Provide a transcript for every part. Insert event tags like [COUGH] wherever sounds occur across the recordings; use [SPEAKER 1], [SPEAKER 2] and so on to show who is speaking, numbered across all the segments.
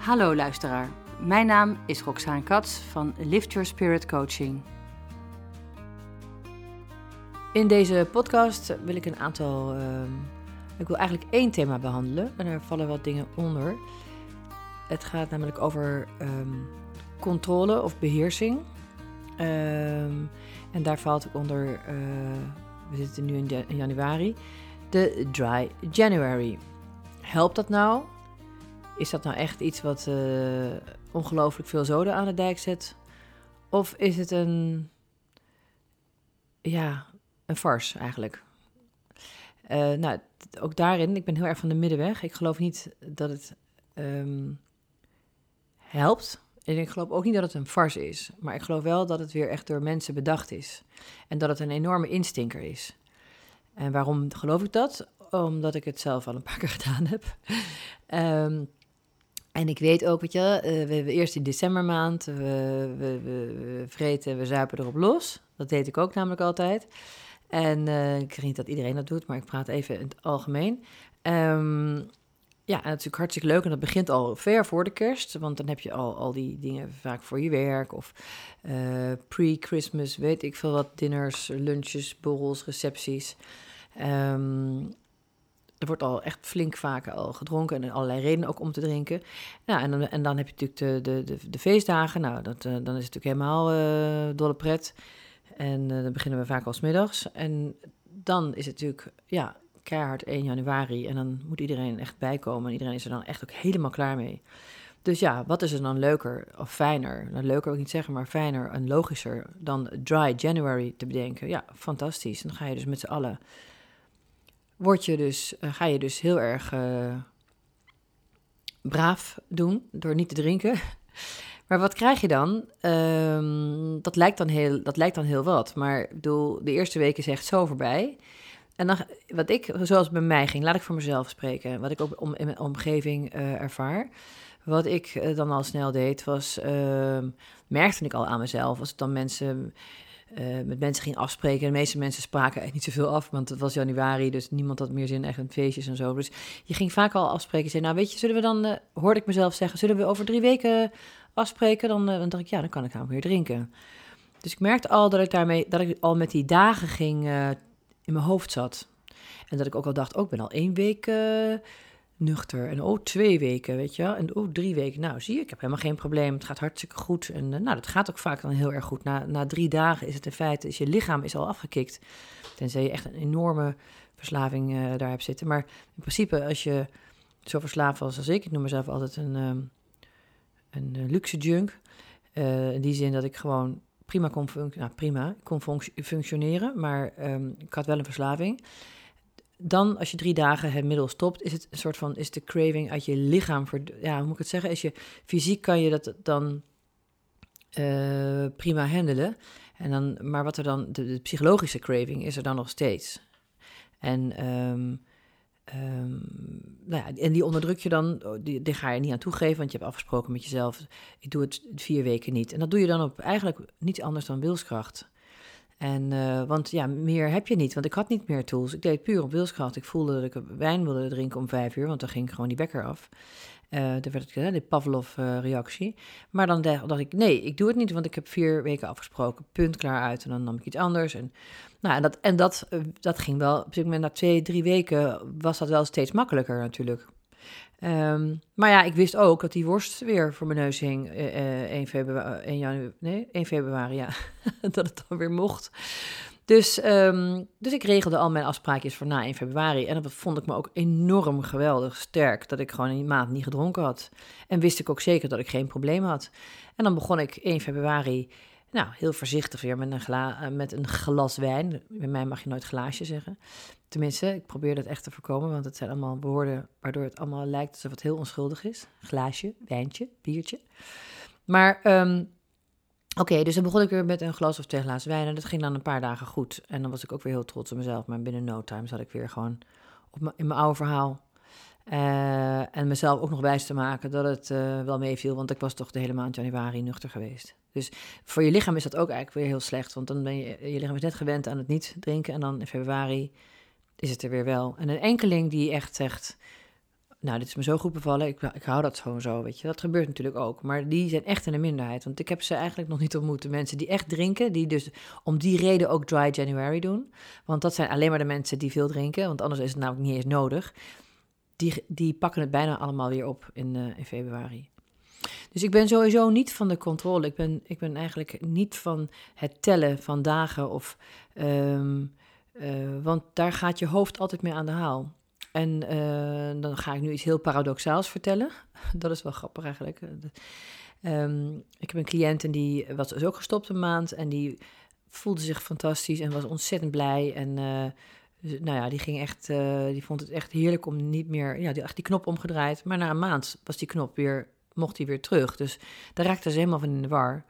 [SPEAKER 1] Hallo luisteraar, mijn naam is Roxane Katz van Lift Your Spirit Coaching. In deze podcast wil ik een aantal. ehm, ik wil eigenlijk één thema behandelen en er vallen wat dingen onder. Het gaat namelijk over ehm, controle of beheersing. Ehm, en daar valt ook onder, eh, we zitten nu in januari, de Dry January. Helpt dat nou? Is dat nou echt iets wat eh, ongelooflijk veel zoden aan de dijk zet? Of is het een, ja, een farce eigenlijk? Eh, nou, ook daarin, ik ben heel erg van de middenweg. Ik geloof niet dat het ehm, helpt. En ik geloof ook niet dat het een farce is. Maar ik geloof wel dat het weer echt door mensen bedacht is. En dat het een enorme instinker is. En waarom geloof ik dat? Omdat ik het zelf al een paar keer [LAUGHS] gedaan heb. Ehm, en ik weet ook, weet je, eh, we hebben eerst in decembermaand, we, we, we, we vreten, we zuipen erop los. Dat deed ik ook namelijk altijd. En eh, ik zeg niet dat iedereen dat doet, maar ik praat even in het algemeen. Ehm, ja, natuurlijk hartstikke leuk en dat begint al ver voor de kerst. Want dan heb je al, al die dingen vaak voor je werk of eh, pre-Christmas, weet ik veel wat, dinners, lunches, borrels, recepties. Ehm, er wordt al echt flink vaak al gedronken en allerlei redenen ook om te drinken. Ja, en, dan, en dan heb je natuurlijk de, de, de, feestdagen. Nou, dat, eh, dan is het natuurlijk helemaal eh, dolle pret. En eh, dan beginnen we vaak al middags. En dan is het natuurlijk, ja, keihard 1 januari. En dan moet iedereen echt bijkomen. En iedereen is er dan echt ook helemaal klaar mee. Dus ja, wat is er dan leuker of fijner? Nou, leuker wil ik niet zeggen, maar fijner en logischer dan Dry January te bedenken. Ja, fantastisch. Dan ga je dus met z'n allen word je dus, eh, ga je dus heel erg eh, braaf doen door niet te drinken. [LAUGHS] Maar wat krijg je dan? Ehm, dat, lijkt dan heel, dat lijkt dan heel wat. Maar bedoel, de eerste week is echt zo voorbij. En dan, wat ik, zoals het bij mij ging, laat ik voor mezelf spreken. Wat ik ook om, in mijn omgeving eh, ervaar. Wat ik dan al snel deed, was, ehm, merkte ik al aan mezelf. Als ik dan mensen eh, met mensen ging afspreken. De meeste mensen spraken echt niet zoveel af, want het was januari, dus niemand had meer zin echt in feestjes en zo. Dus je ging vaak al afspreken. Zei, nou weet je, zullen we dan, eh, hoorde ik mezelf zeggen, zullen we over drie weken afspreken? Dan, eh, dan dacht ik, ja, dan kan ik namelijk weer drinken. Dus ik merkte al dat ik daarmee, dat ik al met die dagen ging, in mijn hoofd zat. En dat ik ook al dacht, oh, ik ben al één week nuchter. En oh, twee weken, weet je wel. En oh, drie weken. Nou, zie je, ik heb helemaal geen probleem. Het gaat hartstikke goed. En eh, nou, dat gaat ook vaak dan heel erg goed. Na, na drie dagen is het in feite, is je lichaam is al afgekikt. Tenzij je echt een enorme verslaving eh, daar hebt zitten. Maar in principe, als je zo verslaafd was als ik, ik noem mezelf altijd een, ehm, een eh, luxe junk. In die zin dat ik gewoon prima kon, nou, prima, kon func- functioneren, maar ehm, ik had wel een verslaving. Dan, als je drie dagen het middel stopt, is het een soort van, is de craving uit je lichaam, ja, hoe moet ik het zeggen? Is je, fysiek kan je dat dan eh, prima handelen. En dan, maar wat er dan, de, de psychologische craving is er dan nog steeds. En, ehm, ehm, nou ja, en die onderdruk je dan, oh, die, die ga je niet aan toegeven, want je hebt afgesproken met jezelf, ik doe het vier weken niet. En dat doe je dan op eigenlijk niets anders dan wilskracht. En, eh, want ja, meer heb je niet, want ik had niet meer tools. Ik deed het puur op wilskracht. Ik voelde dat ik wijn wilde drinken om vijf uur, want dan ging gewoon die wekker af. Eh dan werd ik, hè, de Pavlov-reactie. maar dan dacht, ik, nee, ik doe het niet, want ik heb vier weken afgesproken. Punt, klaar uit. En dan nam ik iets anders. En, nou, en, dat, en dat, eh, dat ging wel, op moment na twee, drie weken was dat wel steeds makkelijker natuurlijk. Ehm, maar ja, ik wist ook dat die worst weer voor mijn neus hing eh, eh, 1, februari, 1, januari, nee, 1 februari, ja, [LAUGHS] dat het dan weer mocht. Dus, ehm, dus ik regelde al mijn afspraakjes voor na 1 februari. En dat vond ik me ook enorm geweldig sterk, dat ik gewoon een maand niet gedronken had. En wist ik ook zeker dat ik geen probleem had. En dan begon ik 1 februari, nou, heel voorzichtig weer met een, gla eh, met een glas wijn. Bij mij mag je nooit glaasje zeggen. Tenminste, ik probeer dat echt te voorkomen, want het zijn allemaal woorden waardoor het allemaal lijkt alsof het heel onschuldig is. Glaasje, wijntje, biertje. Maar ehm, oké, dus dan begon ik weer met een glas of twee glazen wijn en dat ging dan een paar dagen goed. En dan was ik ook weer heel trots op mezelf, maar binnen no time zat ik weer gewoon op in mijn oude verhaal. Eh, en mezelf ook nog wijs te maken dat het eh, wel meeviel, want ik was toch de hele maand januari nuchter geweest. Dus voor je lichaam is dat ook eigenlijk weer heel slecht, want dan ben je, je lichaam is net gewend aan het niet drinken en dan in februari is het er weer wel. En een enkeling die echt zegt, nou, dit is me zo goed bevallen, ik, ik hou dat gewoon zo, weet je. Dat gebeurt natuurlijk ook, maar die zijn echt in de minderheid. Want ik heb ze eigenlijk nog niet ontmoet, de mensen die echt drinken, die dus om die reden ook dry January doen. Want dat zijn alleen maar de mensen die veel drinken, want anders is het namelijk niet eens nodig. Die, die pakken het bijna allemaal weer op in, uh, in februari. Dus ik ben sowieso niet van de controle. Ik ben, ik ben eigenlijk niet van het tellen van dagen of... Um, uh, want daar gaat je hoofd altijd mee aan de haal. En uh, dan ga ik nu iets heel paradoxaals vertellen. [LAUGHS] Dat is wel grappig eigenlijk. Um, ik heb een cliënt en die was dus ook gestopt een maand. En die voelde zich fantastisch en was ontzettend blij. En uh, nou ja, die ging echt, uh, die vond het echt heerlijk om niet meer, ja, die, echt die knop omgedraaid. Maar na een maand was die knop weer, mocht die weer terug. Dus daar raakte ze helemaal van in de war.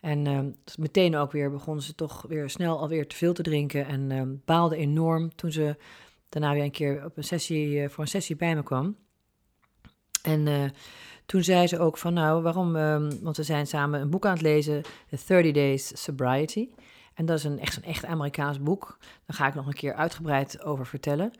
[SPEAKER 1] En uh, meteen ook weer begonnen ze toch weer snel alweer te veel te drinken. En uh, baalde enorm toen ze daarna weer een keer op een sessie, uh, voor een sessie bij me kwam. En toen zei ze ook van nou, waarom, um, want we zijn samen een boek aan het lezen, The 30 Days Sobriety. En dat is een echt een echt Amerikaans boek. Daar ga ik nog een keer uitgebreid over vertellen.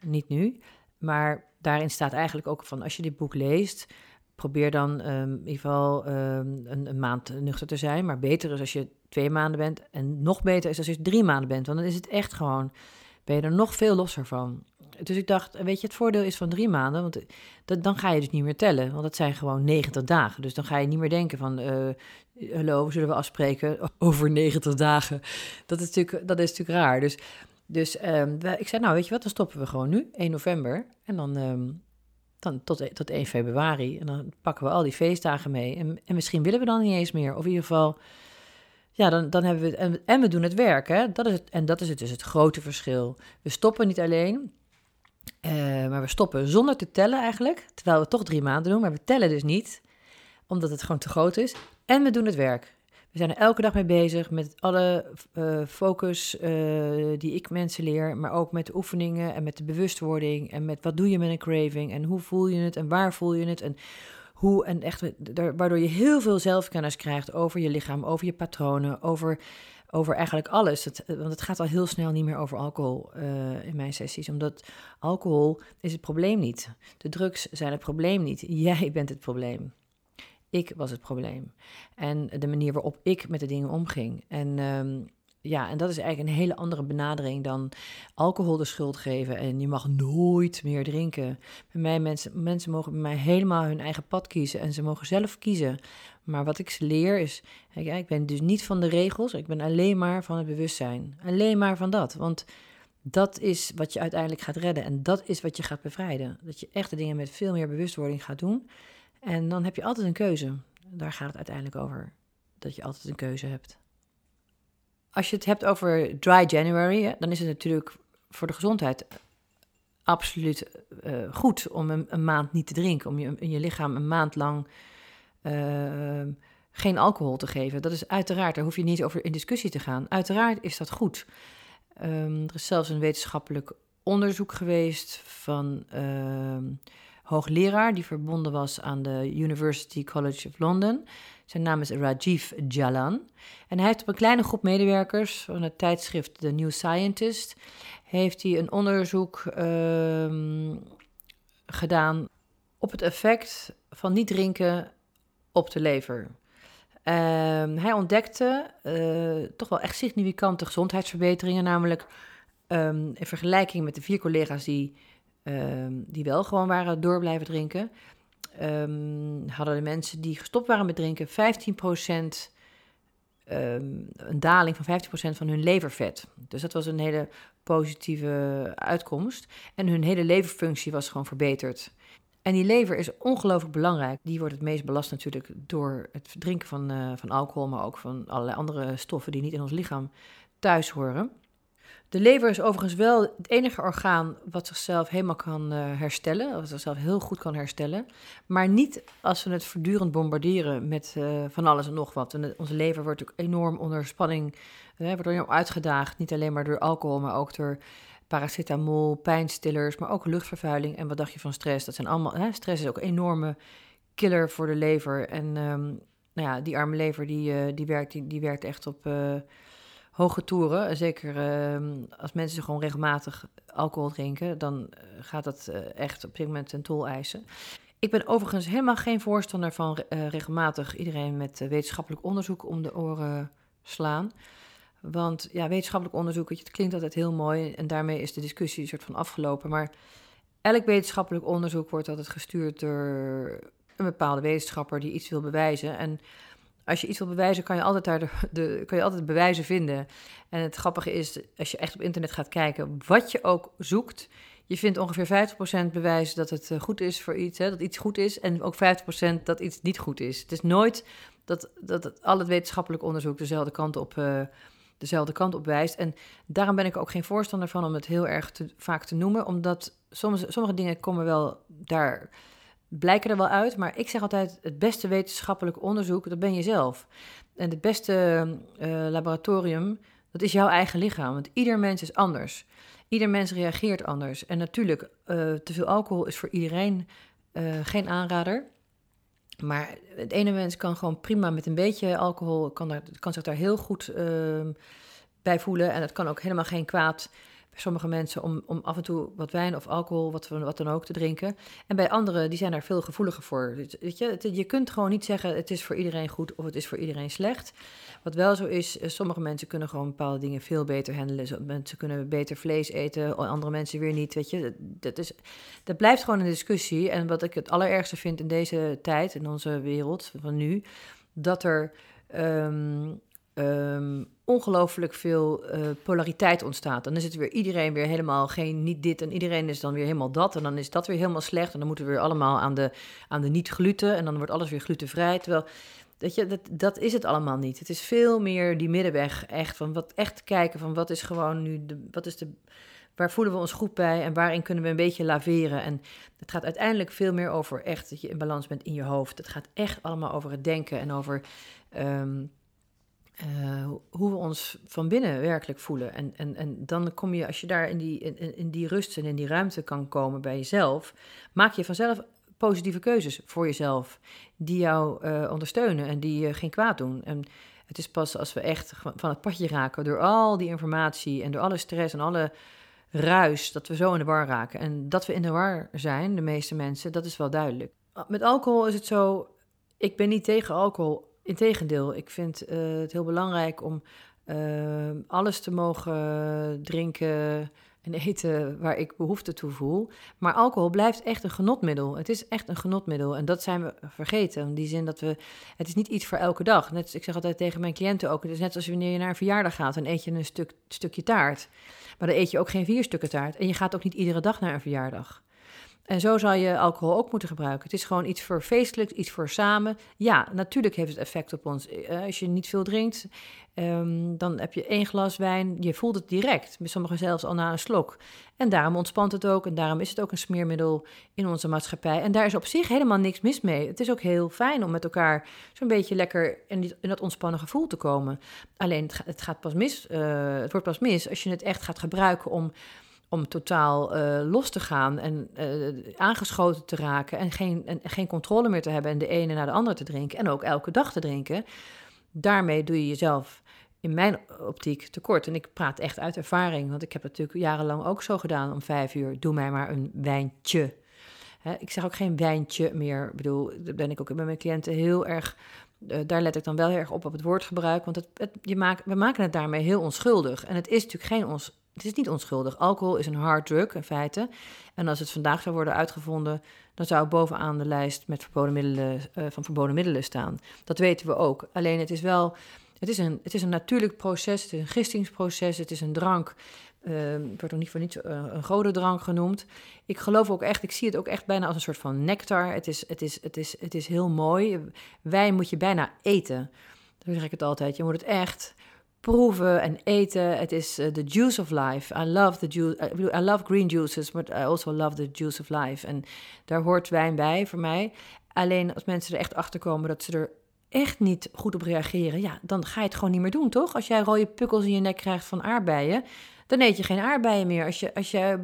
[SPEAKER 1] Niet nu. Maar daarin staat eigenlijk ook van als je dit boek leest, probeer dan um, in ieder geval um, een, een, maand nuchter te zijn. Maar beter is als je twee maanden bent. En nog beter is als je drie maanden bent. Want dan is het echt gewoon, ben je er nog veel losser van. Dus ik dacht, weet je, het voordeel is van drie maanden. Want dat, dan ga je dus niet meer tellen. Want dat zijn gewoon 90 dagen. Dus dan ga je niet meer denken van, uh, hallo, zullen we afspreken over 90 dagen? Dat is natuurlijk, dat is natuurlijk raar. Dus, dus um, ik zei, nou weet je wat, dan stoppen we gewoon nu, 1 november. En dan, um, dan tot, tot 1 februari. En dan pakken we al die feestdagen mee. En, en misschien willen we dan niet eens meer. Of in ieder geval, ja, dan, dan hebben we het. En, en we doen het werk, hè. Dat is het, en dat is het dus het grote verschil. We stoppen niet alleen, uh, maar we stoppen zonder te tellen eigenlijk. Terwijl we toch drie maanden doen, maar we tellen dus niet. Omdat het gewoon te groot is. En we doen het werk. We zijn er elke dag mee bezig met alle uh, focus uh, die ik mensen leer, maar ook met de oefeningen en met de bewustwording en met wat doe je met een craving en hoe voel je het en waar voel je het en hoe en echt waardoor je heel veel zelfkennis krijgt over je lichaam, over je patronen, over, over eigenlijk alles. Want het gaat al heel snel niet meer over alcohol uh, in mijn sessies, omdat alcohol is het probleem niet. De drugs zijn het probleem niet. [LAUGHS] Jij bent het probleem. Ik was het probleem. En de manier waarop ik met de dingen omging. En um, ja, en dat is eigenlijk een hele andere benadering dan alcohol de schuld geven. En je mag nooit meer drinken. Bij mij, mensen, mensen mogen bij mij helemaal hun eigen pad kiezen. En ze mogen zelf kiezen. Maar wat ik ze leer is, ik ben dus niet van de regels. Ik ben alleen maar van het bewustzijn. Alleen maar van dat. Want dat is wat je uiteindelijk gaat redden. En dat is wat je gaat bevrijden. Dat je echte dingen met veel meer bewustwording gaat doen. En dan heb je altijd een keuze. Daar gaat het uiteindelijk over. Dat je altijd een keuze hebt. Als je het hebt over dry January, dan is het natuurlijk voor de gezondheid absoluut uh, goed om een, een, maand niet te drinken. Om je, in je lichaam een maand lang uh, geen alcohol te geven. Dat is uiteraard, daar hoef je niet over in discussie te gaan. Uiteraard is dat goed. Um, er is zelfs een wetenschappelijk onderzoek geweest van uh, hoogleraar die verbonden was aan de University College of London. Zijn naam is Rajiv Jalan. En hij heeft op een kleine groep medewerkers van het tijdschrift The New Scientist... heeft hij een onderzoek um, gedaan op het effect van niet drinken op de lever. Um, hij ontdekte uh, toch wel echt significante gezondheidsverbeteringen, namelijk um, in vergelijking met de vier collega's die um, die wel gewoon waren door blijven drinken, um, hadden de mensen die gestopt waren met drinken 15% um, een daling van 15% van hun levervet. Dus dat was een hele positieve uitkomst. En hun hele leverfunctie was gewoon verbeterd. En die lever is ongelooflijk belangrijk. Die wordt het meest belast natuurlijk door het drinken van, uh, van alcohol, maar ook van allerlei andere stoffen die niet in ons lichaam thuis horen. De lever is overigens wel het enige orgaan wat zichzelf helemaal kan uh, herstellen, wat zichzelf heel goed kan herstellen. Maar niet als we het voortdurend bombarderen met uh, van alles en nog wat. En onze lever wordt ook enorm onder spanning, uh, wordt enorm uitgedaagd. Niet alleen maar door alcohol, maar ook door paracetamol, pijnstillers, maar ook luchtvervuiling. En wat dacht je van stress? Dat zijn allemaal, hè, stress is ook een enorme killer voor de lever. En um, nou ja, die arme lever die, die, werkt, die, die werkt echt op hoge toeren. Zeker ehm, als mensen gewoon regelmatig alcohol drinken, dan eh, gaat dat eh, echt op dit moment een tol eisen. Ik ben overigens helemaal geen voorstander van regelmatig iedereen met wetenschappelijk onderzoek om de oren slaan. Want ja, wetenschappelijk onderzoek, het klinkt altijd heel mooi en daarmee is de discussie een soort van afgelopen. Maar elk wetenschappelijk onderzoek wordt altijd gestuurd door een bepaalde wetenschapper die iets wil bewijzen. En als je iets wil bewijzen, kan je altijd, daar de, kan je altijd bewijzen vinden. En het grappige is, als je echt op internet gaat kijken, wat je ook zoekt, je vindt ongeveer 50% bewijs dat het eh, goed is voor iets, hè, dat iets goed is, en ook 50% dat iets niet goed is. Het is nooit dat, dat al het wetenschappelijk onderzoek dezelfde kant op, uh, dezelfde kant op wijst. En daarom ben ik ook geen voorstander van om het heel erg te, vaak te noemen, omdat sommige, sommige dingen komen wel daar blijken er wel uit, maar ik zeg altijd: het beste wetenschappelijk onderzoek, dat ben je zelf. En het beste uh, laboratorium, dat is jouw eigen lichaam. Want ieder mens is anders. Ieder mens reageert anders. En natuurlijk, uh, te veel alcohol is voor iedereen uh, geen aanrader. Maar het ene mens kan gewoon prima met een beetje alcohol, kan, daar, kan zich daar heel goed uh, bij voelen. En het kan ook helemaal geen kwaad sommige mensen om, om af en toe wat wijn of alcohol, wat, wat dan ook, te drinken. En bij anderen, die zijn daar veel gevoeliger voor. Weet je, je kunt gewoon niet zeggen het is voor iedereen goed of het is voor iedereen slecht. Wat wel zo is, eh, sommige mensen kunnen gewoon bepaalde dingen veel beter handelen. Mensen kunnen beter vlees eten, andere mensen weer niet. Weet je, dat, is, dat blijft gewoon een discussie. En wat ik het allerergste vind in deze tijd, in onze wereld van nu, dat er um, um, ongelooflijk veel uh, polariteit ontstaat. Dan is het weer iedereen weer helemaal geen niet dit en iedereen is dan weer helemaal dat. En dan is dat weer helemaal slecht. En dan moeten we weer allemaal aan de, aan de niet-gluten. En dan wordt alles weer glutenvrij. Terwijl, dat, je, dat, dat is het allemaal niet. Het is veel meer die middenweg. Echt van wat echt kijken van wat is gewoon nu de, wat is de. Waar voelen we ons goed bij en waarin kunnen we een beetje laveren? En het gaat uiteindelijk veel meer over echt dat je in balans bent in je hoofd. Het gaat echt allemaal over het denken en over um, uh, hoe we ons van binnen werkelijk voelen. En, en, en dan kom je, als je daar in die, in, in die rust en in die ruimte kan komen bij jezelf, maak je vanzelf positieve keuzes voor jezelf, die jou uh, ondersteunen en die je geen kwaad doen. En het is pas als we echt van het padje raken door al die informatie en door alle stress en alle ruis, dat we zo in de war raken. En dat we in de war zijn, de meeste mensen, dat is wel duidelijk. Met alcohol is het zo, ik ben niet tegen alcohol Integendeel, ik vind uh, het heel belangrijk om uh, alles te mogen drinken en [LAUGHS] eten waar ik behoefte toe voel. Maar alcohol blijft echt een genotmiddel. Het is echt een genotmiddel. En dat zijn we vergeten. In die zin dat we. Het is niet iets voor elke dag. Net, ik zeg altijd tegen mijn cliënten ook. Het is net als wanneer je naar een verjaardag gaat. Dan eet je een stuk, stukje taart. Maar dan eet je ook geen vier stukken taart. En je gaat ook niet iedere dag naar een verjaardag. En zo zou je alcohol ook moeten gebruiken. Het is gewoon iets voor feestelijk, iets voor samen. Ja, natuurlijk heeft het effect op ons. Eh, als je niet veel drinkt, um, dan heb je één glas wijn. Je voelt het direct. Met sommigen zelfs al na een slok. En daarom ontspant het ook. En daarom is het ook een smeermiddel in onze maatschappij. En daar is op zich helemaal niks mis mee. Het is ook heel fijn om met elkaar zo'n beetje lekker in, dat ontspannen gevoel te komen. Alleen het, gaat, pas mis. Uh, het wordt pas mis als je het echt gaat gebruiken om om totaal uh, los te gaan en uh, aangeschoten te raken en geen, en geen controle meer te hebben en de ene naar de andere te drinken en ook elke dag te drinken, daarmee doe je jezelf in mijn optiek tekort. En ik praat echt uit ervaring, want ik heb het natuurlijk jarenlang ook zo gedaan om vijf uur, doe mij maar een wijntje. Hè, ik zeg ook geen wijntje meer. Ik bedoel, daar ben ik ook bij mijn cliënten heel erg uh, daar let ik dan wel heel erg op op het woordgebruik. Want het, je maakt, we maken het daarmee heel onschuldig. En het is natuurlijk geen ons, het is niet onschuldig. Alcohol is een hard drug in feite. En als het vandaag zou worden uitgevonden, dan zou het bovenaan de lijst met verboden middelen, uh, van verboden middelen staan. Dat weten we ook. Alleen het is wel, het is een, het is een natuurlijk proces, het is een gistingsproces, het is een drank. Uh, wordt ook niet voor niets uh, een rode drank genoemd. Ik geloof ook echt, ik zie het ook echt bijna als een soort van nectar. Het is, het is, het is, het is heel mooi. Wijn moet je bijna eten. Dan zeg ik het altijd. Je moet het echt proeven en eten. Het is uh, the juice of life. I love the juice. I love green juices, but I also love the juice of life. En daar hoort wijn bij voor mij. Alleen als mensen er echt achter komen dat ze er echt niet goed op reageren, ja, dan ga je het gewoon niet meer doen, toch? Als jij rode pukkels in je nek krijgt van aardbeien, dan eet je geen aardbeien meer. Als je, als je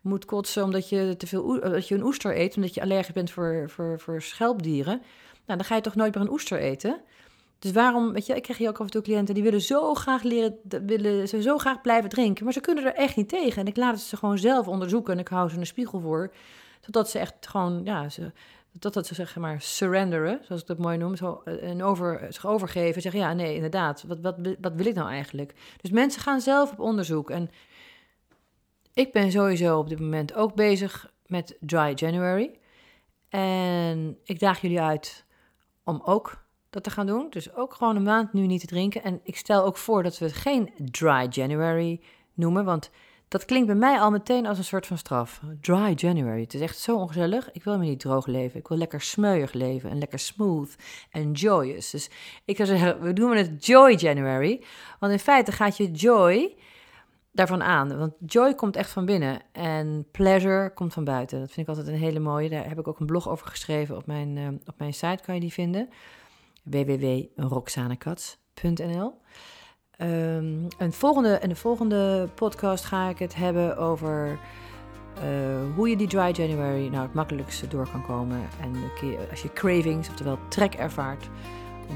[SPEAKER 1] moet kotsen omdat je te veel dat je een oester eet, omdat je allergisch bent voor, voor, voor schelpdieren, nou, dan ga je toch nooit meer een oester eten. Dus waarom, weet je, ik krijg hier ook af en toe cliënten die willen zo graag leren, willen ze zo graag blijven drinken, maar ze kunnen er echt niet tegen. En ik laat ze gewoon zelf onderzoeken en ik hou ze een spiegel voor, totdat ze echt gewoon, ja, ze, totdat ze zeg maar surrenderen, zoals ik dat mooi noem, zo, eh, en over, zich overgeven, zeggen ja, nee, inderdaad, wat, wat, wat wil ik nou eigenlijk? Dus mensen gaan zelf op onderzoek en ik ben sowieso op dit moment ook bezig met Dry January. En ik daag jullie uit om ook te gaan doen. Dus ook gewoon een maand nu niet te drinken. En ik stel ook voor dat we het geen Dry January noemen, want dat klinkt bij mij al meteen als een soort van straf. Dry January. Het is echt zo ongezellig. Ik wil me niet droog leven. Ik wil lekker smeuig leven en lekker smooth en joyous. Dus ik zou zeggen, we noemen het Joy January. Want in feite gaat je joy daarvan aan. Want joy komt echt van binnen en pleasure komt van buiten. Dat vind ik altijd een hele mooie. Daar heb ik ook een blog over geschreven op mijn, uh, op mijn site, kan je die vinden. www.roxanekats.nl um, en, volgende, in de volgende podcast ga ik het hebben over uh, hoe je die dry January nou het makkelijkste door kan komen. En als je cravings, oftewel trek ervaart,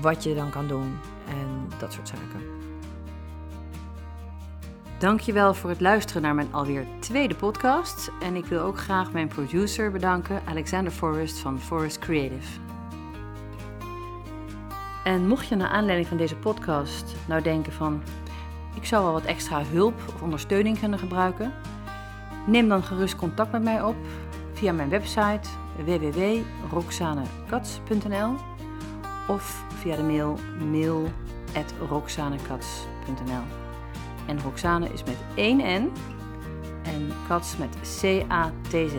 [SPEAKER 1] wat je dan kan doen en dat soort zaken. Dankjewel voor het luisteren naar mijn alweer tweede podcast. En ik wil ook graag mijn producer bedanken, Alexander Forrest van Forrest Creative. En mocht je naar aanleiding van deze podcast nou denken van... ik zou wel wat extra hulp of ondersteuning kunnen gebruiken... neem dan gerust contact met mij op via mijn website www.roxanekats.nl of via de mail mail.roxanekats.nl en Roxane is met één N en Kats met C-A-T-Z.